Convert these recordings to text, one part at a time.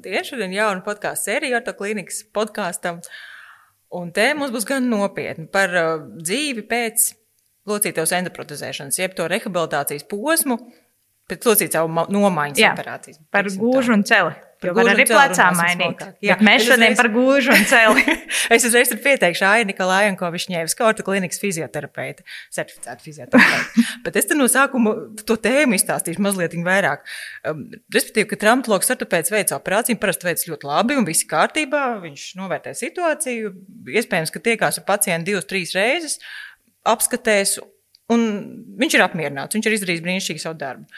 Labdien! Šodien jauna podkāstu sērija ar to klīnikas podkāstam. Un te mums būs gan nopietni par uh, dzīvi pēc locītavas endoprotezēšanas, jeb to rehabilitācijas posmu, pēc locītavu nomaiņas Jā, operācijas. Par gūžu un celi. Jo var un arī plecā mainīt. Jā, mēs šodien uzreiz- par gūžu un celi. Es uzreiz tur pieteikšu Aija Nikolājanko Višņēvis, kā orta klīnikas fizioterapeite, certificēta fizioterapeite. Bet es te no sākuma to tēmu izstāstīšu mazliet vairāk. Um, respektīvi, ka traumatologs ortopēds veic operāciju, parasti veic ļoti labi un viss kārtībā. Viņš novērtē situāciju. Iespējams, ka tiekās ar pacientu divas, trīs reizes, apskatēs, un viņš ir apmierināts. Viņš ir izdarījis brīnišķīgi savu darbu.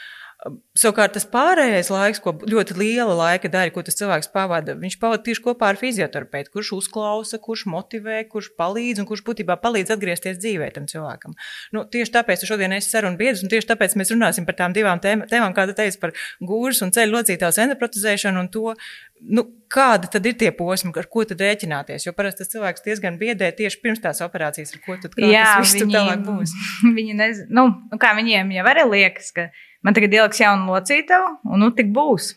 Savukārt, tas pārējais laiks, ko ļoti liela laika daļa, ko tas cilvēks pavada, viņš pavada tieši kopā ar fizioterapeitu, kurš uzklausa, kurš motivē, kurš palīdz un kurš būtībā palīdz atgriezties dzīvē tam cilvēkam. Nu, tieši tāpēc šodien es sarunu biedrs, un tieši tāpēc mēs runāsim par tām divām tēm- tēmām, kāda teica par gūžas un ceļu locītās endoprotezēšanu un to, nu, kāda tad ir tie posmi, ar ko tad rēķināties. Jo parasti tas cilvēks diezgan biedē tieši pirms tās operācijas, ar ko tad kā Jā, tas viss tur tālāk būs. viņi nezina, nu, kā viņiem jau arī liekas, ka man tagad ieliks jaunu locītavu, un nu tik būs.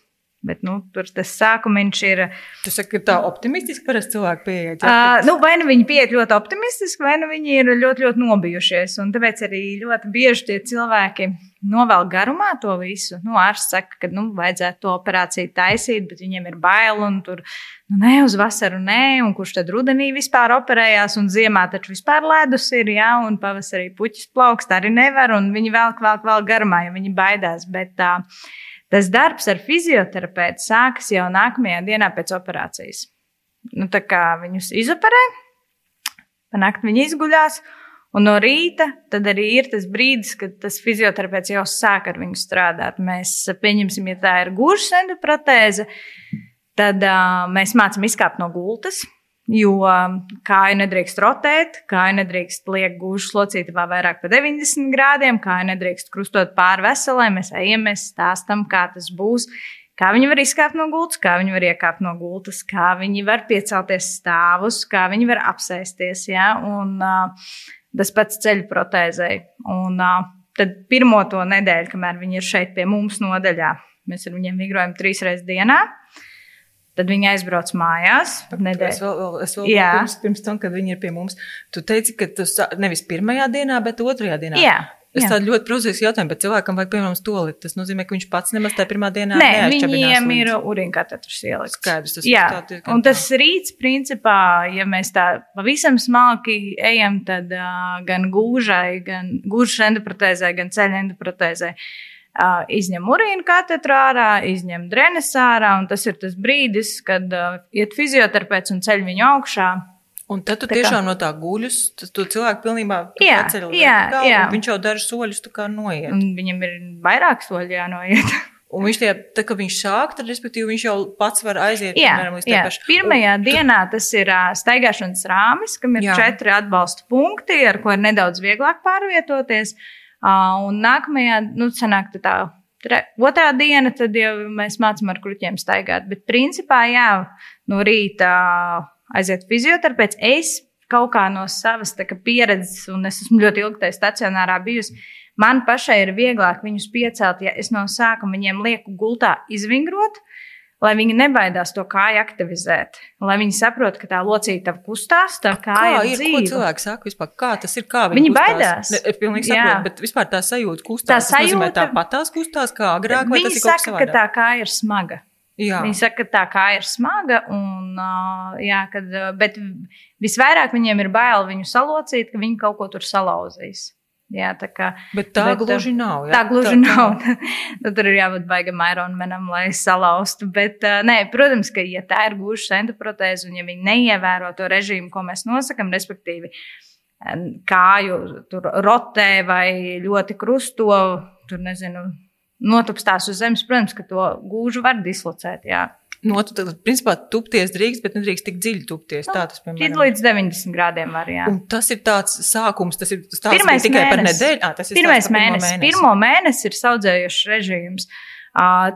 Bet, nu, tur tas sākums ir. Tu saki, ka tā optimistiski parasti cilvēki pieiet. Uh, nu, vai nu viņi pieiet ļoti optimistiski, vai nu viņi ir ļoti, ļoti nobijušies. Un tāpēc arī ļoti bieži tie cilvēki novēl garumā to visu. Nu, ārsts saka, ka nu, vajadzētu to operāciju taisīt, bet viņiem ir bail un tur nu, ne uz vasaru, nē, un kurš tad rudenī vispār operējās, un ziemā taču vispār ledus ir, jā, un pavasarī puķis plaukst arī nevar, un viņi vēl vēl, vēl garumā, jo viņi baidās. Bet, uh, Tas darbs ar fizioterapeitu sākas jau nākamajā dienā pēc operācijas. Nu, tā kā viņus izoperē, panākt viņi izguļās, un no rīta tad arī ir tas brīdis, kad tas fizioterapeits jau sāk ar viņu strādāt. Mēs pieņemsim, ja tā ir gūžas endoprotēze, tad uh, mēs mācām izkāpt no gultas. Jo kāja nedrīkst rotēt, kāja nedrīkst liekt gūžas locītavā vairāk par 90 grādiem, kāja nedrīkst krustot pāri veselē. Mēs ejam, mēs stāstam, kā tas būs, kā viņi var izkāpt no gultas, kā viņi var iekāpt no gultas, kā viņi var piecelties stāvus, kā viņi var apsēsties. Ja? Un, uh, tas pats ceļu protēzei. Un uh, tad pirmo to nedēļu, kamēr viņi ir šeit pie mums nodaļā, mēs ar viņiem migrējam trīs reizes dienā. Tad viņi aizbrauc mājās. Es Nedēļu. vēl, vēl, es vēl pirms, pirms tam, kad viņi ir pie mums, tu teici, ka tas nevis pirmajā dienā, bet otrajā dienā. Jā, Es jā. tādu ļoti prozaiski jautājumu, bet cilvēkam vajag, piemēram, stoli. Tas nozīmē, ka viņš pats nemaz tajā pirmā dienā Nē, viņiem līdzi. ir urīnkatetrs ielikts. Skaidrs, tas Jā, tā diezgan un tas rīts, principā, ja mēs tā pavisam smalki ejam, tad uh, gan gūžai, gan gūžas endoprotēzē, gan ceļa endoprotēzē uh, izņem urīnu katedru ārā, izņem drenes ārā, un tas ir tas brīdis, kad uh, iet fizioterapeits un ceļ viņu augšā. Un tad tu Tā kā- tiešām no tā guļus, tas tu cilvēku pilnībā paceļ jā, vertikāli, jā. un Viņš jau dažus soļus tā kā noiet. Un viņam ir vairāk soļu jānoiet. Un viņš tie, tā, kad viņš sāk, tad, respektīvi, viņš jau pats var aiziet, Jā, piemēram, līdz tai jā. pašai. Pirmajā dienā tas ir ā, staigāšanas rāmis, kam ir Jā. četri atbalsta punkti, ar ko ir nedaudz vieglāk pārvietoties. Ā, Un nākamajā, nu, sanāk tā. Otrā diena, tad jau mēs mācām ar kruķiem staigāt. Bet, principā, jā, no rīta aiziet fizioterapeits. Es kaut kā no savas kā pieredzes, un es esmu ļoti ilgi tajā stacionārā bijusi, man pašai ir vieglāk viņus piecelt, ja es no sākuma viņiem lieku gultā izvingrot lai viņi nebaidās to kāju aktivizēt. Lai viņi saprotu, ka tā locītava kustās, tā Kā ir, ko dzīva. cilvēki saka vispār? Kā tas ir? Kā Viņi kustās? baidās. Ne, es pilnīgi saprotu, bet vispār tā sajūta kustās. Tā sajūta- tāpat tās kustās kā agrāk, Viņi saka, ka tā kāja ir smaga. Jā. Viņi saka, ka tā kāja ir smaga, un, jā, kad, bet visvairāk viņiem ir bail viņu salocīt, ka viņi kaut ko tur salauzīs. Jā, tā kā, Bet tā Bet, gluži nav. jā. tā gluži nav. Nu, tur ir jābūt baigam Ironmanam, lai salauztu. Bet, ā, nē, protams, ka, ja tā ir gluži endoprotēze un ja viņi neievēro to režīmu, ko mēs nosakām, respektīvi, ā, kāju tur rotē vai ļoti krusto, tur nezinu, notupstās uz zemes, protams, ka to gūžu var dislocēt. Jā. No, tu, tad, principā, tupties drīkst, bet nedrīkst tik dziļi tupties. Tā tas, piemēram. līdz 90 grādiem var, jā. Un tas ir tāds sākums, tas ir stāsts Pirmais tikai par mēnesis. nedēļu. À, tas ir Pirmais stāsts par pirmo mēnesis. Pirmo mēnesi ir saudzējušs režīms.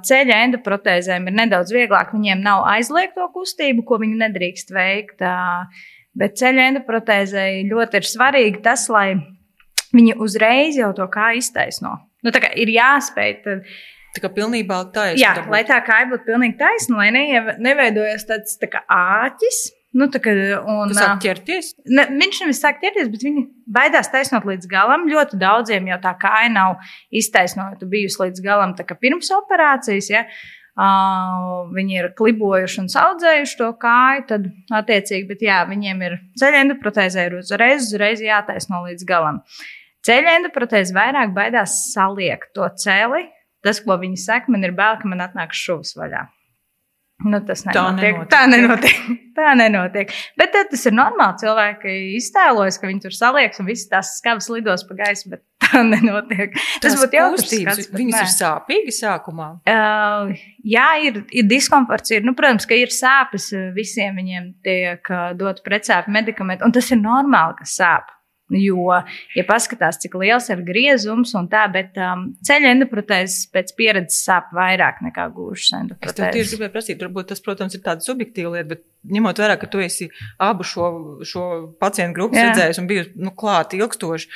Ceļa endoprotēzēm ir nedaudz vieglāk, viņiem nav aizliegto kustību, ko viņi nedrīkst veikt. Bet ceļa endoprotēzei ļoti ir svarīgi tas, lai viņi uzreiz jau to kā iztaisno. Nu, tā kā ir jāspēj tad Tā kā pilnībā taisna. Jā, lai tā kāja būtu pilnīgi taisna, lai neie, neveidojas tāds tā kā āķis. Nu, tā kā, un, sāk ķerties? ne, viņš nevis sāk ķerties, bet viņi baidās taisnot līdz galam. Ļoti daudziem jau tā kāja nav iztaisnota bijusi līdz galam, kā pirms operācijas. Ja? Uh, viņi ir klibojuši un audzējuši to kāju, tad attiecīgi, bet jā, viņiem ir ceļa endoprotēzē ir uzreiz, uzreiz jātaisno līdz galam. Ceļa endoprotēze vairāk baidās saliekt to celi. Tas, ko viņi saka, man ir bail, ka man atnāks šūs vaļā. Nu, tas nenotiek. nenotiek. Tā nenotiek. Tā nenotiek. Bet tad tas ir normāli. Cilvēki iztēlojas, ka viņi tur salieks un visas tās skavas lidos pa gaisu, bet tā nenotiek. Tas būtu bet Viņas nē. ir sāpīgas sākumā. Uh, jā, ir, ir diskomforts. Ir, nu, protams, ka ir sāpes. uh, Visiem viņiem tiek dot pretsāpju medikamenti, un tas ir normāli, ka sāp. Jo, ja paskatās, cik liels ir griezums un tā, bet um, ceļa endoprotēzes pēc pieredzes sāp vairāk nekā gūžas Es tev tieši endoprotēzes. gribēju prasīt, varbūt tas, protams, ir tāds subjektīvs lieta, bet ņemot vērā, ka tu esi abu šo, šo pacientu grupu redzējis un bijis nu, klāt ilgstoši.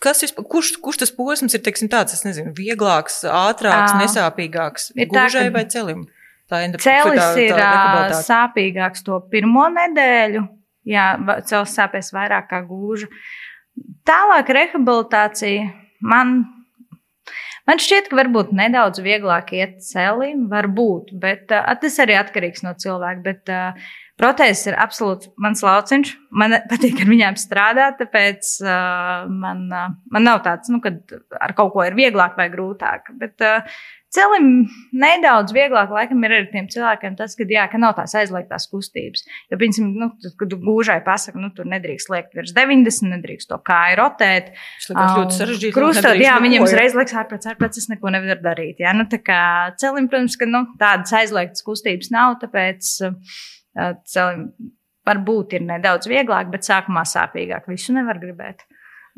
Kas ir, kurš, kurš tas posms ir teiksim, tāds, es nezinu, vieglāks, ātrāks, Ā. nesāpīgāks? Ir Gūžai vai celim? Tā endo- Celis tā- tā ir sāpīgāks to pirmo nedēļu. Jā, celis sāpēs vairāk kā gūža. Tālāk rehabilitācija man. Man šķiet, ka varbūt nedaudz vieglāk iet celim, varbūt, bet uh, tas arī atkarīgs no cilvēka. Bet uh, protēzes ir absolūti mans lauciņš. Man patīk ar viņām strādāt, tāpēc uh, man, uh, man nav tāds, nu, kad ar kaut ko ir vieglāk vai grūtāk. Bet uh, celim nedaudz vieglāk laikam ir arī tiem cilvēkiem tas, ka, jā, ka nav tās aizliegtās kustības. Jo, piemēram, nu, tad, kad gūžai pasaki, nu, tur nedrīkst liekt virs 90, nedrīkst to kāju rotēt. Tas liekas ļoti sarežģīti. Krustot, jā, jā. uzreiz liekas, ārprāts, ārprāts, es neko nevaru darīt. Jā, nu, tā kā celim, protams, ka nu, tādas aizliegtas kustības nav, tāpēc uh, celim varbūt ir nedaudz vieglāk, bet sākumā sāpīgāk. Visu nevar gribēt.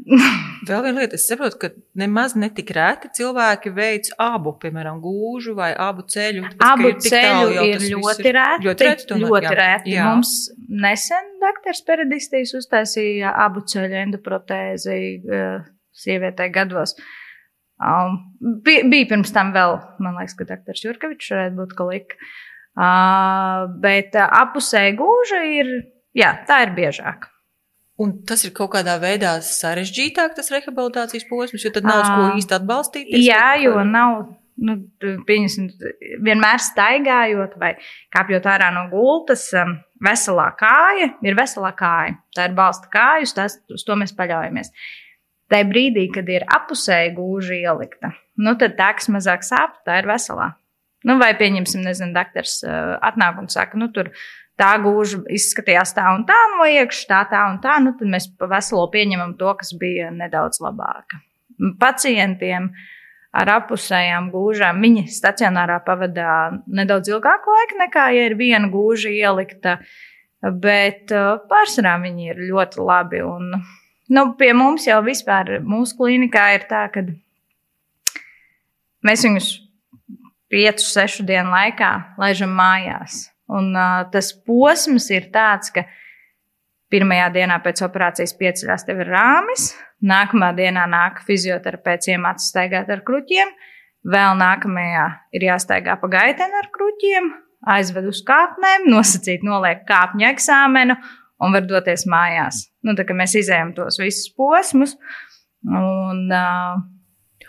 Vēl viena lieta, es saprotu, ka nemaz netik rēti cilvēki veic abu, piemēram, gūžu vai abu ceļu. Abu ir tālu ceļu jau ir ļoti rēti. Ļoti rēti, tomēr, ļoti rēti. Jā. Mums nesen doktors Peredistīs uztaisīja abu ceļu endoprotēzi uh, sievietei gados. Um, bija, bija pirms tam vēl, man liekas, ka doktors Jurkevičs varētu būt kalika. Uh, bet uh, apusēji gūža ir, jā, tā ir biežāk. Un tas ir kaut kādā veidā sarežģītāk, tas rehabilitācijas posms, jo tad nav uz ko Ā, īsti atbalstīt. Jā, jo nav. Nu, tu, pieņemsim, vienmēr staigājot vai kāpjot ārā no gultas, um, veselā kāja ir veselā kāja. Tā ir balsta kāja, uz, tās, uz to mēs paļaujamies. Tā brīdī, kad ir apusēji gūži ielikta, nu, tad tā, kas mazāk sāp, tā ir veselā. Nu, vai pieņemsim, nezinu, doktors uh, atnāk un saka, nu, tur tā gūža izskatījās tā un tā no iekšā, tā, tā un tā. Nu, tad mēs veselo pieņemam to, kas bija nedaudz labāka. Pacientiem ar apusējām gūžām viņi stacionārā pavadā nedaudz ilgāku laiku nekā, ja ir viena gūža ielikta. Bet uh, pārsvarā viņi ir ļoti labi. Un, nu, pie mums jau vispār mūsu klinikā ir tā, ka mēs viņus 5, 6 dienu laikā laižam mājās. Un uh, tas posms ir tāds, ka pirmajā dienā pēc operācijas pieceļās tev ir rāmis, nākamā dienā nāk fizioterapeits iemācīt staigāt ar kruķiem, vēl nākamajā ir jāstaigā pa gaiteni ar kruķiem, aizved uz kāpnēm, nosacīt, noliek kāpņu eksāmenu un var doties mājās. Nu, tā kā mēs izējām tos visus posmus. Un, uh,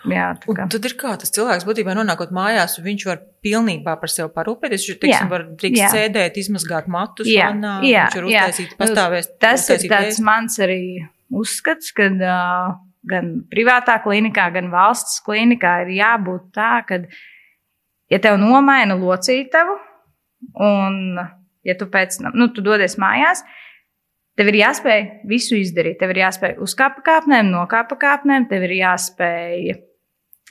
jā, tad ir kā tas cilvēks būtībā nonākot mājās, viņš var pilnībā par sevi parūpēties. Viņš teiksim, var drīkst jā. sēdēt, izmazgāt matus, Jā, vannā, jā, viņš var uztaisīt, pastāvēs. Tas ir uztaisīt tāds ēst. mans arī uzskats, ka uh, gan privātā klinikā, gan valsts klinikā ir jābūt tā, ka, ja tev nomaina locītavu, un ja tu pēc tam, nu, tu dodies mājās, tev ir jāspēj visu izdarīt. Tev ir jāspēj uzkāpt pa kāpnēm, nokāpt pa kāpnēm, tev ir jāspēj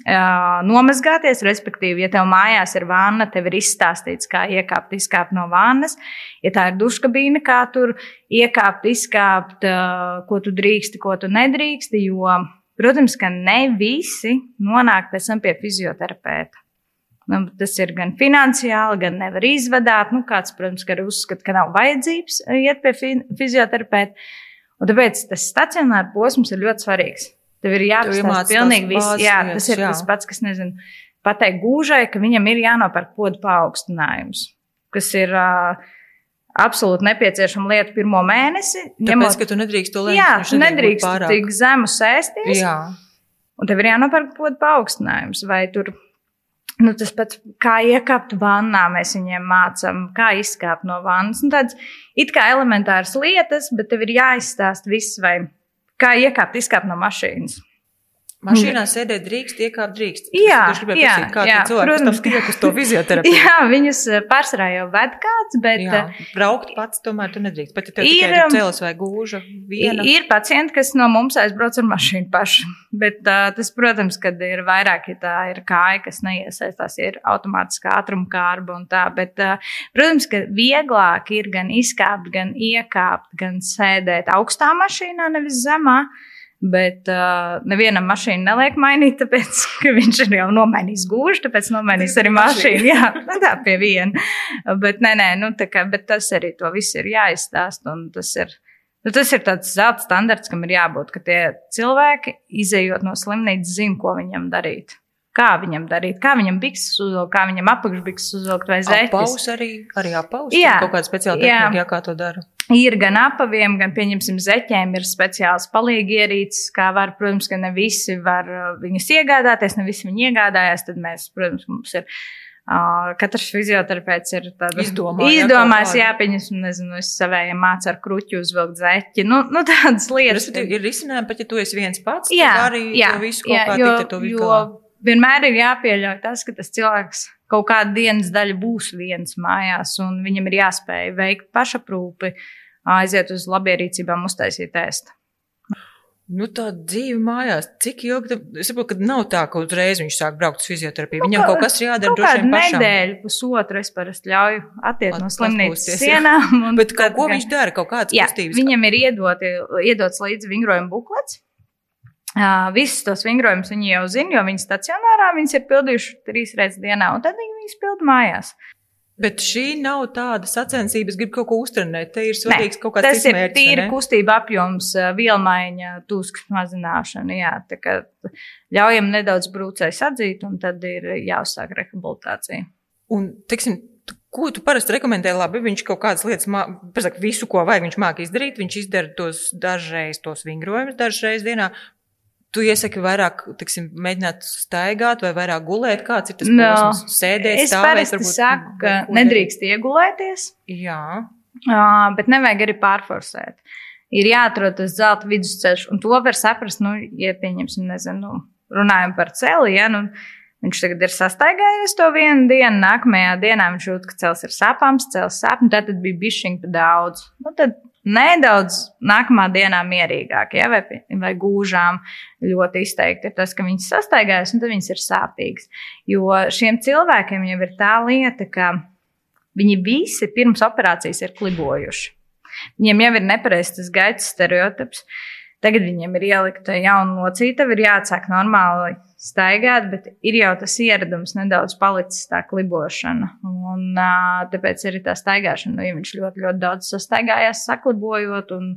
nomazgāties, respektīvi, ja tev mājās ir vanna, tev ir izstāstīts, kā iekāpt, izkāpt no vannas. Ja tā ir duškabīne, kā tur iekāpt, izkāpt, ko tu drīksti, ko tu nedrīksti. Jo, protams, ka ne visi nonāk pēc tam pie fizioterapeita. Nu, tas ir gan finansiāli, gan nevar izvadāt. Nu, kāds, protams, arī uzskata, ka nav vajadzības iet pie fi fizioterapeita. Un tāpēc tas stacionāra posms ir ļoti svarīgs. Tev ir jāapstāsta pilnīgi viss. bāzes Jā, tas ir jā. tas pats, kas, nezinu, pateikt gūžai, ka viņam ir jānopērk podu paaugstinājums, kas ir uh, absolūti nepieciešama lieta pirmo mēnesi. Tāpēc, ņemot... ka tu nedrīkst to lēkt. Jā, tu nedrīkst tik zemu sēsties. Jā. Un tev ir jānopērk podu paaugstinājums. Vai tur nu, tas pats, kā iekāpt vannā, mēs viņiem mācām, kā izkāpt no vannas. Nu, tādas it kā elementāras lietas, bet tev ir jāizstāst viss, vai kā iekāpt, izkāpt no mašīnas. Mašīnā sēdēt drīkst, iekāpt drīkst. Jā, Es gribēju jā, prasīt, kā jā, tie cilvēki protams. tam skriet uz to fizioterapiju. Jā, viņus eh, pārsvarā jau ved kāds, bet Jā, eh, braukt pats tomēr tu nedrīkst. Pat ja tev Ir, ir um, cēlis vai gūža viena. ir pacienti, kas no mums aizbrauc ar mašīnu paši. Bet uh, tas, protams, kad ir vairāk, ja tā ir kāja, kas neiesaistās, ir automātiskā ātruma kārba un tā. Bet, uh, protams, ka vieglāk ir gan izkāpt, gan iekāpt, gan sēdēt augstā mašīnā, nevis zemā. Bet uh, nevienam mašīnu neliek mainīt, tāpēc, viņš ir jau nomainījis gūžu, tāpēc nomainīs arī mašīnu. Jā, nu tā pie viena. Bet, nē, nē, nu, kā, bet tas arī to viss ir jāizstāst. Un tas ir, nu, tas ir tāds zelta standarts, kam ir jābūt, ka tie cilvēki, izējot no slimnīcas, zina, ko viņam darīt. Kā viņam darīt, kā viņam bikses uzvilkt, kā viņam apakšbikses uzvilkt vai zēķis. Apaus arī, arī apaus. Jā, kaut kāda speciāla jā. tehnika, jā, kā to dara. Ir gan apaviem, gan, pieņemsim, zeķiem ir speciāls palīgi ierīces, kā var, protams, ka ne visi var uh, viņus iegādāties, ne visi viņi iegādājās, tad mēs, protams, mums ir. Uh, katrs fizioterapeits ir izdomājis, kādu. jā, pieņemsim, nezinu, es savējiem mācu ar kruķu uzvilkt zeķi. Nu, nu tādas lietas. Respektīvi, ir risinājumi, pat ja tu esi viens pats, Jā, arī jā, visu kaut jā, jo, tikt ar to visu vienmēr ir jāpieļauj tas, ka tas cilvēks kaut kādu dienas daļu būs viens mājās, un viņam ir jāspēj veikt pašaprūpi, aiziet uz labierīcībām, uztaisīt ēst. Nu, tā dzīve mājās, cik ilgi tam, es saprotu, ka nav tā, ka uzreiz viņš sāk braukt uz fizioterapiju. Viņam kaut kas ir jādara vien pašam. nedēļu, pusotru es parasti ļauju attiekt no At- slimnīcas atpūsties, jā. sienām. Bet tad ko viņš dara, kaut kādas Jā, kustības. viņam ir iedoti, iedots līdzi vingrojuma buklets. Uh, visus tos vingrojumus viņi jau zina, jo viņi stacionārā viņas ir pildījuši trīs reizes dienā, un tad viņi viņus pild mājās. Bet šī nav tāda sacensība, gribu kaut ko uztrenēt. Te ir svarīgs kaut kāds Tas cits ir tīri kustība apjoms, vielmaiņa, tūskas mazināšana. Jā, tā kā ļaujam nedaudz brūcēs atzīt, un tad ir jāuzsāk rehabilitācija. Un, teiksim, ko tu parasti rekomendē? Labi, viņš kaut kādas lietas, pasaka, visu, ko vajag, viņš māki izdarīt. Viņš izdara tos dažreiz, tos vingrojumus dažreiz dienā. Tu iesaki vairāk, teiksim, mēģināt staigāt vai vairāk gulēt. Kāds ir tas No. posms? Sēdēt, Es stāvēt, varbūt saku, ka nedrīkst iegulēties. Jā. Uh, bet nevajag arī pārforsēt. Ir jāatrod tas zelta vidusceļš, un to var saprast, nu, ja pieņemsim, nezinu, nu, runājam par celi, ja, nu, viņš tagad ir sastaigājies to vienu dienu, nākamajā dienā viņš jūt, ka cels ir sāpams, cels sāpni, tad bija bišķiņ pa daudz. Nu, tad nedaudz nākamā dienā mierīgāk, ja, vai, vai gūžām ļoti izteikti ir tas, ka viņas sastaigājas, un viņas ir sāpīgas. Jo šiem cilvēkiem jau ir tā lieta, ka Viņi visi pirms operācijas ir klibojuši. Viņiem jau ir nepareizs tas gaitas stereotips. Tagad viņiem ir ielikta jauna locīta, ir jāatsāk normāli staigāt, bet ir jau tas ieradums nedaudz palicis tā klibošana. Un, tāpēc arī tā staigāšana, nu, ja viņš ļoti, ļoti daudz sastaigājās, saklibojot, un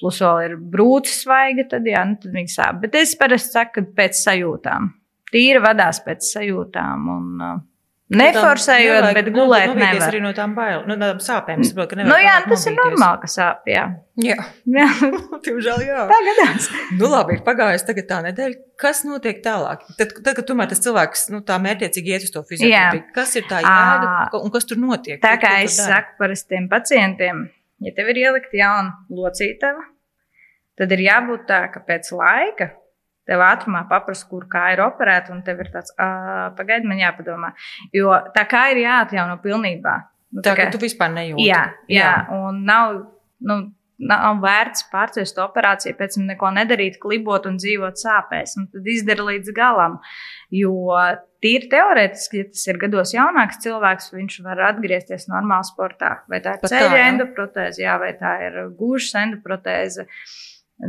plus vēl ir brūcis svaiga, tad jā, nu, tad viņi sāp. Bet es parasti saku, ka pēc sajūtām. Tīri vadās pēc sajūtām. Un, ā, Neforsējot, Nevajag bet gulēt novīties nevar. arī no tām bailēm, no tādām sāpēm. Es saprotu, ka Nu, nevajag jā, pārāk tas ir normāli, ka sāp. Jā, Jā, jā. tiemžēl jā. tā gadās. Nu, labi, ir pagājusi tagad tā nedēļa. Kas notiek tālāk? Tad, tad kad tomēr tas cilvēks nu, tā mērķiecīgi iet uz to fizioterapiju, kas ir tā jēga un kas tur notiek? Tā kā es dara? saku parasti tiem pacientiem, ja tev ir ielikt jauna locītava, tad ir jābūt tā, ka pēc laika tev ātrumā paprasa, kur kā ir operēta, un tev ir tāds, pagaidi, man jāpadomā. Jo tā kā ir jāatjauno pilnībā. Nu, Tā, kā- ka tu vispār nejūti. Jā, jā, un nav, nu, nav vērts pārciest operāciju, pēc tam neko nedarīt, klibot un dzīvot sāpēs. Un tad izdara līdz galam. Jo tīri teorētiski, ja tas ir gados jaunāks cilvēks, viņš var atgriezties normālā sportā. Vai tā ir tā, ceļa jā? endoprotēze, jā, vai tā ir gūžas endoprotēze.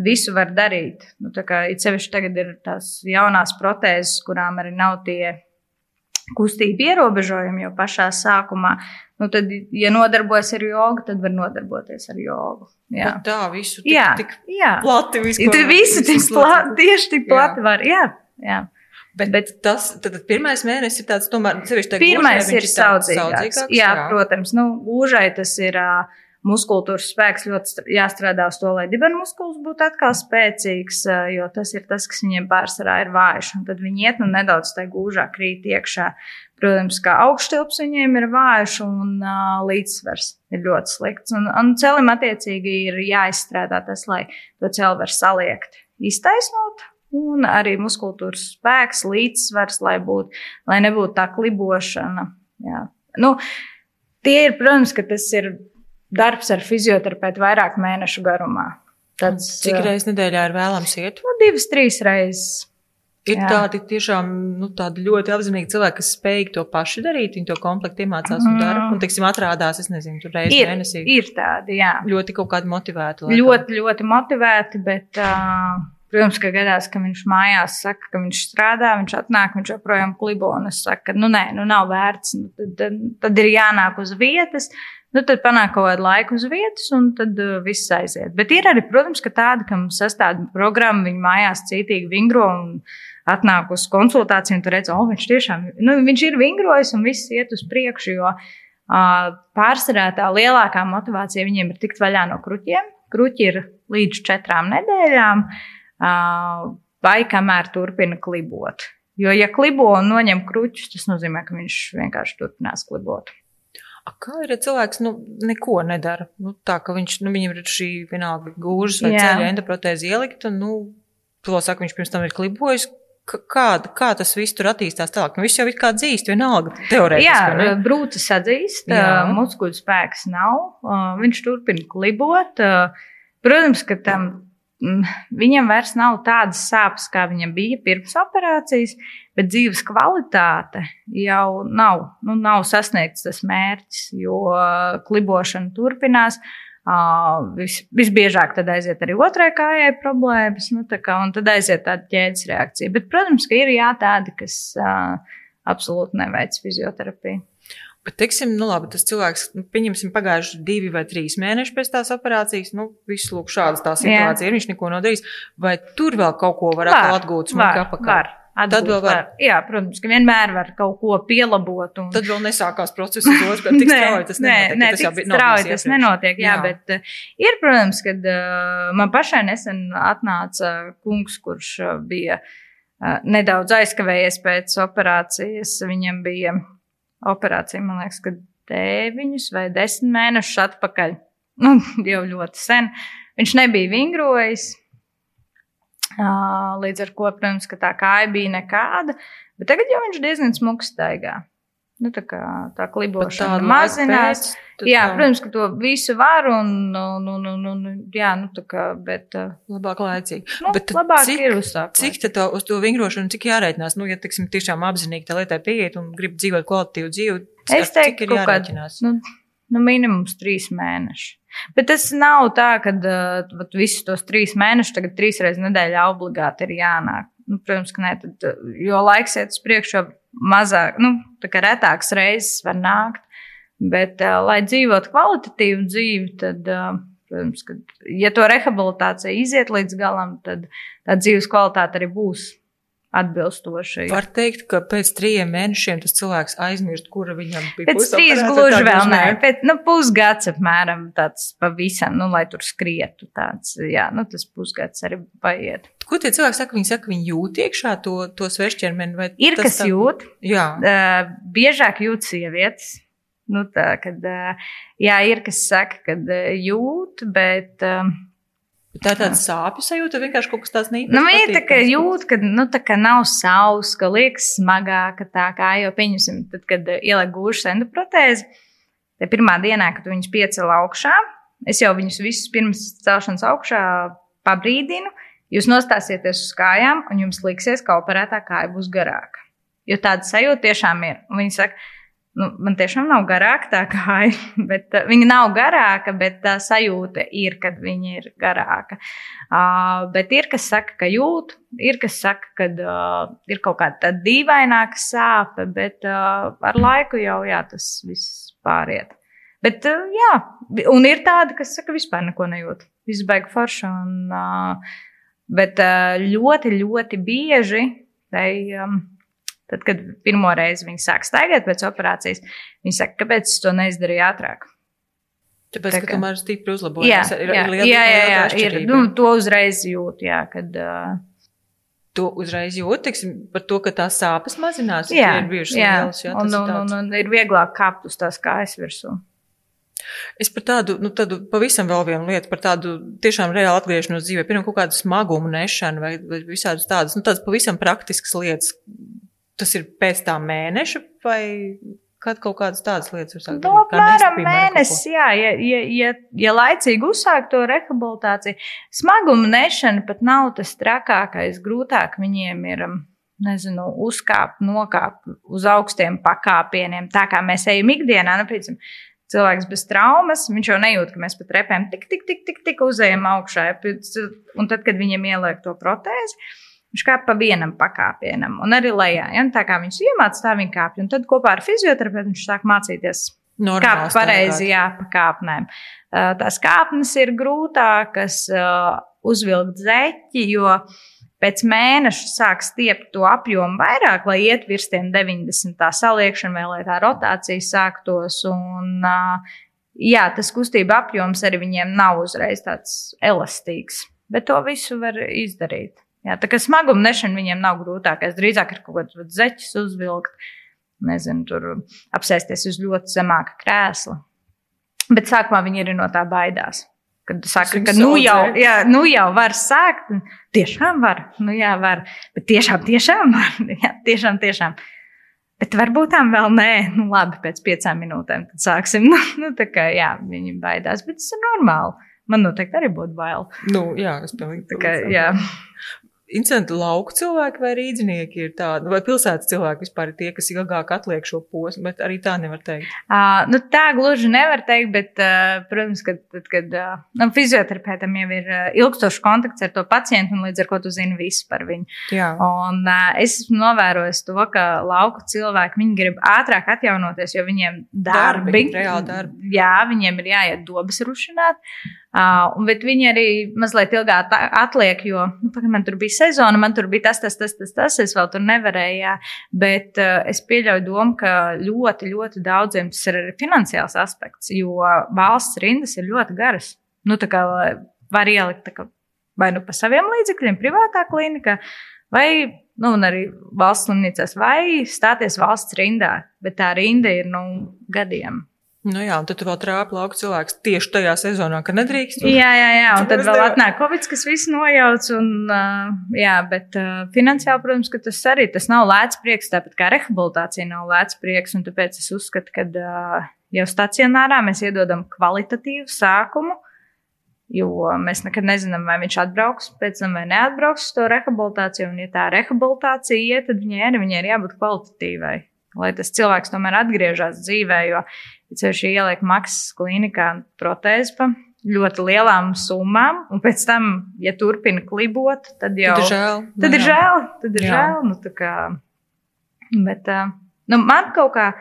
Visu var darīt. Nu, kā it sevišķi tagad ir tās jaunās protēzes, kurām arī nav tie kustību ierobežojumi jau pašā sākumā. Nu, tad, ja nodarbojas ar jogu, tad var nodarboties ar jogu. Jā, Bet tā visu tik, jā, tik jā. plati. Visu, Ja tu visu tik plati, tieši tik Jā. plati var. Jā, jā. Bet, bet tas tad, pirmais mēnesis ir tāds, tomēr, sevišķi tā pirmais gūžai, ir saudzīgāks. Jā, jā, protams, nu, gūžai tas ir uh, muskultūras spēks ļoti jāstrādā uz to, lai dibena muskulis būtu atkal spēcīgs, jo tas ir tas, kas viņiem pārsvarā ir vājš. Un tad viņi iet un nedaudz tā gūžā krīt iekšā. Protams, kā augšstilps viņiem ir vājš un uh, līdzsvars ir ļoti slikts. Un, un celim attiecīgi ir jāizstrādā tas, lai to celi var saliekt, iztaisnot un arī muskultūras spēks, līdzsvars, lai, būt, lai nebūtu tā klibošana. Jā. Nu, tie ir, protams, ka tas ir darbs ar fizioterapeitu vairāk mēnešu garumā. Tāds, Cik reizes nedēļā ir vēlams iet? Nu, divas, trīs reizes. Ir Jā. tādi tiešām nu, tādi ļoti apzinīgi cilvēki, kas spēj to paši darīt. Viņi to komplektu iemācās un dara. Un, teiksim, atrādās, es nezinu, tur reizes ir, mēnesī. Ir tādi, jā. Ļoti kaut kādi motivēti. Laikam. Ļoti, ļoti motivēti, bet. Uh, Protams, ka gadās, ka viņš mājās saka, ka viņš strādā, viņš atnāk, viņš joprojām klibo un es saku, ka, nu, nē, nu, nav vērts. Nu, tad, tad, tad ir jānāk uz vietas, nu, tad panāk kaut kādu laiku uz vietas un tad uh, viss aiziet. Bet ir arī, protams, ka tādi, kam sastāv programmu, viņi mājās cītīgi vingro un atnāk uz konsultāciju un tur redz, oh, viņš tiešām, nu, viņš ir vingrojis un viss iet uz priekšu, jo uh, pārsvarā tā lielākā motivācija viņiem ir tikt vaļā no kruķiem. Kruķi ir līdz četrām nedēļām. Uh, vai kamēr turpina klibot. Jo, ja klibo un noņem kruķus, tas nozīmē, ka viņš vienkārši turpinās klibot. A kā ir, ja cilvēks nu, neko nedara? Nu, tā ka viņš, nu, viņam ir šī vienalga gūžas vai ceļa endoprotēzi ielikt, un, nu, to saka, viņš pirms tam ir klibojis. Kā, kā tas viss tur attīstās tālāk? Nu, viss jau ir kā dzīst, vienalga teorētiski. Jā, ne? brūcis atzīst, muskuļu spēks nav, viņš turpina klibot. Protams, ka tam viņam vairs nav tādas sāpes, kā viņam bija pirms operācijas, bet dzīves kvalitāte jau nav, nu, nav sasniegts tas mērķis, jo klibošana turpinās. Uh, vis, visbiežāk tad aiziet arī otrai kājai problēmas, nu, kā, un tad aiziet tāda ķēdes reakcija. Bet, protams, ka ir jā, tādi, kas uh, absolūti neveic fizioterapiju. Bet, teiksim, nu, labi, tas cilvēks, nu, pieņemsim, pagājuši divi vai trīs mēneši pēc tās operācijas, nu, viss lūk, šāda tā situācija Jā. ir, viņš neko nav darījis. Vai tur vēl kaut ko var, atgūt smuki apakā? Var. Atbūt, tad vēl var. var. Jā, protams, ka vienmēr var kaut ko pielabot. Un... Tad vēl nesākās process otru, bet tik strauji tas nenotiek. Nē, tas jau bija strauji tas nenotiek, jā, jā. bet uh, ir, protams, kad uh, man pašai nesen atnāca kungs, kurš uh, bija uh, nedaudz aizkavējies pēc operācijas. Viņam bija operācija, man liekas, ka deviņus vai desmit mēnešus atpakaļ. Nu, jau ļoti sen. Viņš nebija vingrojis. Līdz ar to, protams, tā kāja bija nekāda, bet tagad jau viņš diezgan smuks staigā. Nu, tā kā tā klibošana mazinās. Pēc, jā, tā... protams, ka to visu var un, un, un, un, un jā, nu tā kā, bet. Labāk laicīgi. Nu, bet labāk cik, ir uzsākt. Cik tad to, uz to vingrošanu, cik jārēķinās? Nu, ja, teiksim, tiešām apzinīgi tā lietai pieiet un grib dzīvot kvalitīvu dzīvi, es teiktu, ka kaut kāds, nu, nu, minimums trīs mēneši. Bet tas nav tā, ka uh, visus tos trīs mēnešus, tagad trīs reizes nedēļā obligāti ir jānāk. Nu, protams, ka nē, tad, jo laiks iet uz priekšu, mazāk, nu, tā kā retāks reizes var nākt. Bet, uh, lai dzīvotu kvalitatīvu dzīvi, tad, uh, protams, ka, ja to rehabilitācija iziet līdz galam, tad tā dzīves kvalitāte arī būs atbilstoši. Var teikt, ka pēc trījiem mēnešiem tas cilvēks aizmirst, kura viņam bija. Pēc trīs gluži vēl nē, pēc nu, pusgads apmēram tāds pavisam, nu, lai tur skrietu tāds, jā, nu, tas pusgads arī paiet. Ko tie cilvēki saka? Viņi saka, viņi jūt iekšā to, to svešķermeni. Ir, kas tā... jūt. Jā. Uh, biežāk jūt sievietes. Nu, tā, kad, uh, jā, ir, kas saka, kad uh, jūt, bet. Uh, Tā ir tāda sāpju sajūta, vienkārši kaut kas tāds neīpašs. Nu, viņa tā kā jūt, ka, nu, tā kā nav sausa, ka liekas smagāka tā kā, jo, pieņemsim, tad, kad ieliek gūžas endoprotēzi, tad pirmā dienā, kad viņus piecēl augšā, es jau viņus visus pirms celšanas augšā pabrīdinu, Jūs nostāsieties uz kājām, un jums liksies, ka operētā kāja būs garāka. Jo tāda sajūta tiešām ir. Un viņi saka, nu, man tiešām nav garāka tā kāja, bet uh, viņa nav garāka, bet tā sajūta ir, kad viņa ir garāka. Uh, bet ir, kas saka, ka jūt, ir, kas saka, ka uh, ir kaut kāda dīvaināka sāpe, bet uh, ar laiku jau jā, tas viss pāriet. Bet, uh, jā, un ir tādi, kas saka, vispār neko nejūt. Viss beigas forša. Un, uh, Bet ļoti, ļoti bieži They, um, tad, kad pirmo reizi viņi sāk staigāt pēc operācijas, viņi saka, kāpēc es to neizdarīju ātrāk. Tāpēc, Tā ka tomēr stipri uzlabojas. Jā, jā, jā, jā, jā, ir, nu, to uzreiz jūt, jā, kad. Uh, To uzreiz jūt, teiksim, par to, ka tās sāpes mazinās. jā, ir bijušas jā. lielas. Jā, un, ir un, un, un ir vieglāk kāpt uz tās kājas virsū. Es par tādu, nu, tādu pavisam vēl vienu lietu, par tādu tiešām reāli atgriešanos dzīvē, piemēram, kaut kādu smagumu nešanu vai, vai visādas tādas, nu, tādas pavisam praktiskas lietas. Tas ir pēc tā mēneša vai kad kaut kādas tādas lietas var sākt Nu, apmēram mēnesis, jā, ja, ja, ja, ja laicīgi uzsākt to rehabilitāciju. Smaguma nešana pat nav tas trakākais. Grūtāk viņiem ir, um, nezinu, uzkāpt, nokāpt uz augstiem pakāpieniem, tā kā mēs ejam ikdienā. Nu, piemēram, cilvēks bez traumas, viņš jau nejūt, ka mēs pat repēm tik, tik, tik, tik, tik uzējam augšā. Un tad, kad viņam ieliek to protēzi, viņš kāp pa vienam pakāpienam un arī lejā. Ja? Tā kā viņš iemācās, tā viņa kāpj. Un tad kopā ar fizioterapeitu viņš sāk mācīties Normāli kāpt pareizi, jā, pa kāpnēm. Tās kāpnes ir grūtākas uzvilkt zeķi, jo pēc mēneša sāk stiept to apjomu vairāk, lai iet virs tiem 90. tā saliekšana, vai lai tā rotācija sāktos. Un, jā, tas kustība apjoms arī viņiem nav uzreiz tāds elastīgs, bet to visu var izdarīt. Jā, tā kā smaguma nešana viņiem nav grūtākais. Drīzāk ir kaut kāds zeķis uzvilkt, nezinu, tur apsēsties uz ļoti zemāka krēsla. Bet sākumā viņi arī no tā baidās. Kad saka, ka nu jau, jā, nu jau var sākt, tiešām var, nu jā, var, bet tiešām, tiešām var, jā, tiešām, tiešām. Bet varbūt tam vēl nē, nu labi, pēc piecām minūtēm tad sāksim. Nu, nu tā kā, jā, viņi baidās, bet tas ir normāli. Man noteikti arī būtu bail. Nu, jā, es pilnīgi Tā kā, jā. Interesanti, lauku cilvēki vai rīznieki ir tādi, vai pilsētas cilvēki vispār ir tie, kas ilgāk atliek šo posmu, bet arī tā nevar teikt. Uh, nu, tā gluži nevar teikt, bet, uh, protams, kad, tad, kad uh, nu, fizioterapeitam jau ir uh, ilgstošs kontakts ar to pacientu, un līdz ar to tu zini visu par viņu. Jā, Un uh, es esmu novērojis to, ka lauku cilvēki viņi grib ātrāk atjaunoties, jo viņiem darbi, Darbi, darbi. Jā, viņiem ir jāiet dobas rušināt. Uh, bet viņi arī mazliet ilgāk atliek, jo nu, pagaid, man tur bija sezona, man tur bija tas, tas, tas, tas, tas es vēl tur nevarēju. Jā. Bet uh, es pieļauju domu, ka ļoti, ļoti daudziem tas ir arī finansiāls aspekts, jo valsts rindas ir ļoti garas. Nu, tā kā var ielikt kā, vai nu pa saviem līdzekļiem, privātā klinikā, vai nu, arī valsts slimnīcās, vai stāties valsts rindā. Bet tā rinda ir nu, gadiem. Nu jā, un tad tu vēl trāpi lauku cilvēks tieši tajā sezonā, kad nedrīkst. Jā, jā, jā. Un tad vēl atnāk Covid, kas visu nojauc. Un, uh, jā, bet uh, finansiāli, protams, ka tas arī tas nav lēts prieks, tāpat kā rehabilitācija nav lēts prieks. Un tāpēc es uzskatu, ka uh, jau stacionārā mēs iedodam kvalitatīvu sākumu. Jo mēs nekad nezinām, vai viņš atbrauks pēc tam vai neatbrauks uz to rehabilitāciju. Un, ja tā rehabilitācija iet, tad viņai arī viņai ir jābūt kvalitatīvai. Lai tas cilvēks tomēr atgriežas dzīvē, jo ceļš ieliek maksas klinikā protēzi pa ļoti lielām summām, un pēc tam, ja turpina klibot, tad jau Tad ir žēl. Tad ir žēl, tad ir Jā. žēl. Nu, tā kā, bet, nu, man kaut kā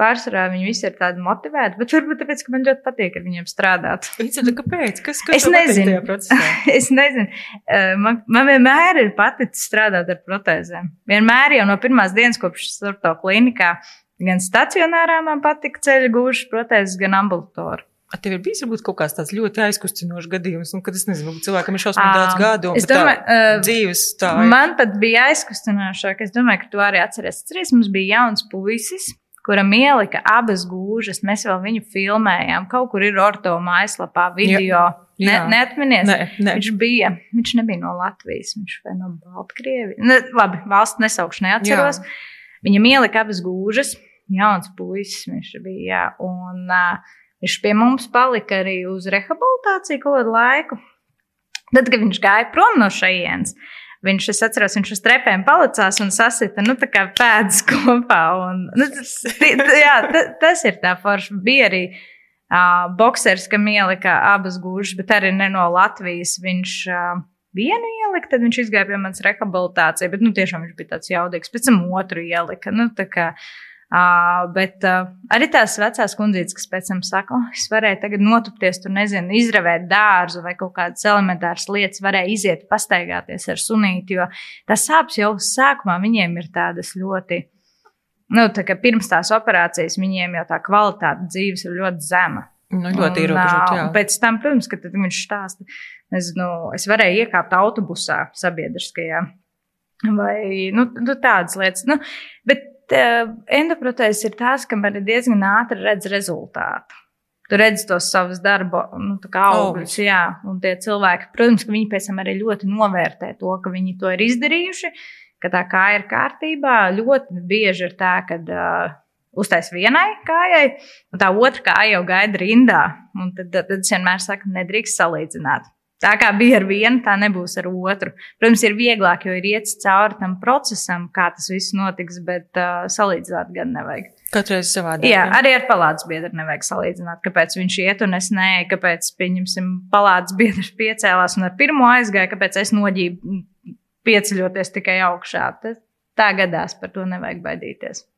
pārsvarā viņi visi ir tādi motivēti, bet varbūt tāpēc, ka man ļoti patīk ar viņiem strādāt. Vicenta, kāpēc? Kas, kas Es nezinu. es nezinu, uh, man, man vienmēr ir paticis strādāt ar protēzēm. Vienmēr jau no pirmās dienas, kopš es tur to klinikā, gan stacionārā man patika ceļa gūžas protēzes, gan ambulatorā. A, Tev ir bijis varbūt kaut kāds tāds ļoti aizkustinošs gadījums, un kad es nezinu, cilvēkam ir šausmīgi daudz gadu, un bet tā domāju, uh, dzīves tā. Man pat bija aizkustinošāk. Es domāju, ka tu arī atceries. Atceries, mums bija jauns puisis, kuram ielika abas gūžas. Mēs vēl viņu filmējām. Kaut kur ir orto mājaslapā video. Ne, Jā. neatminies? Nē, nē. Viņš bija. Viņš nebija no Latvijas, viņš vai no Baltkrievijas. Ne, labi, valsts nesaukšu, neatceros. Jā. Viņam ielika abas gūžas. Jauns puisis viņš bija. Jā. Un, uh, viņš pie mums palika arī uz rehabilitāciju kaut kādu laiku. Tad, kad viņš gāja prom no šejienes, viņš, es atceros, viņš uz trepēm palicās un sasita, nu, pēdas kopā. Un, nu, tas, jā, ta- tas ir tā forša. Bija arī uh, boxers, kam ielika abas gūžas, bet arī ne no Latvijas. Viņš uh, vienu ielika, tad viņš izgāja pie manas rehabilitācijas, bet, nu, tiešām viņš bija tāds jaudīgs. Pēc tam otru ielika. Nu, tā kā, Uh, bet uh, arī tās vecās kundzītes, kas pēc tam saka, oh, es varēju tagad notupties, tur nezinu, izravēt dārzu vai kaut kādas elementāras lietas, varēju iziet, pastaigāties ar sunīti, jo tas sāpes jau sākumā viņiem ir tādas ļoti. Nu, tā pirms tās operācijas viņiem jau tā kvalitāte dzīves ir ļoti zema. Nu, ļoti ierobežota. Pēc tam, protams, kad viņš stāsta, nezinu, es varēju iekāpt autobusā sabiedriskajā vai nu, nu, tādas lietas. Nu, bet uh, endoprotēzes ir tās, kam arī diezgan ātri redz rezultātu. Tu redzi tos savus darba nu, augļus, jā, un tie cilvēki, protams, ka viņi pēc tam arī ļoti novērtē to, ka viņi to ir izdarījuši, ka tā kā ir kārtībā. Ļoti bieži ir tā, ka uh, uztais vienai kājai, un tā otra kāja jau gaida rindā. Un tad, tad, tad es vienmēr saku, nedrīkst salīdzināt. Tā kā bija ar vienu, tā nebūs ar otru. Protams, ir vieglāk, jo ir iet cauri tam procesam, kā tas viss notiks, bet uh, salīdzināt gan nevajag. Katrai savādāk. Jā, arī ar palādes biedru nevajag salīdzināt, kāpēc viņš iet un es nē, kāpēc, pieņemsim, palādes biedrs piecēlās un ar pirmo aizgāja, kāpēc es noģību pieceļoties tikai augšā. Tā gadās, par to nevajag baidīties.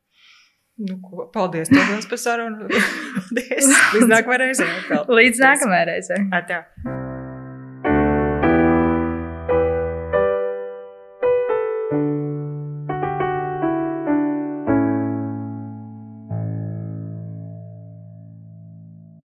Nu, ko, paldies tev par sarunu. Līdz nākamajai reizei. Līdz nākamajai reizei.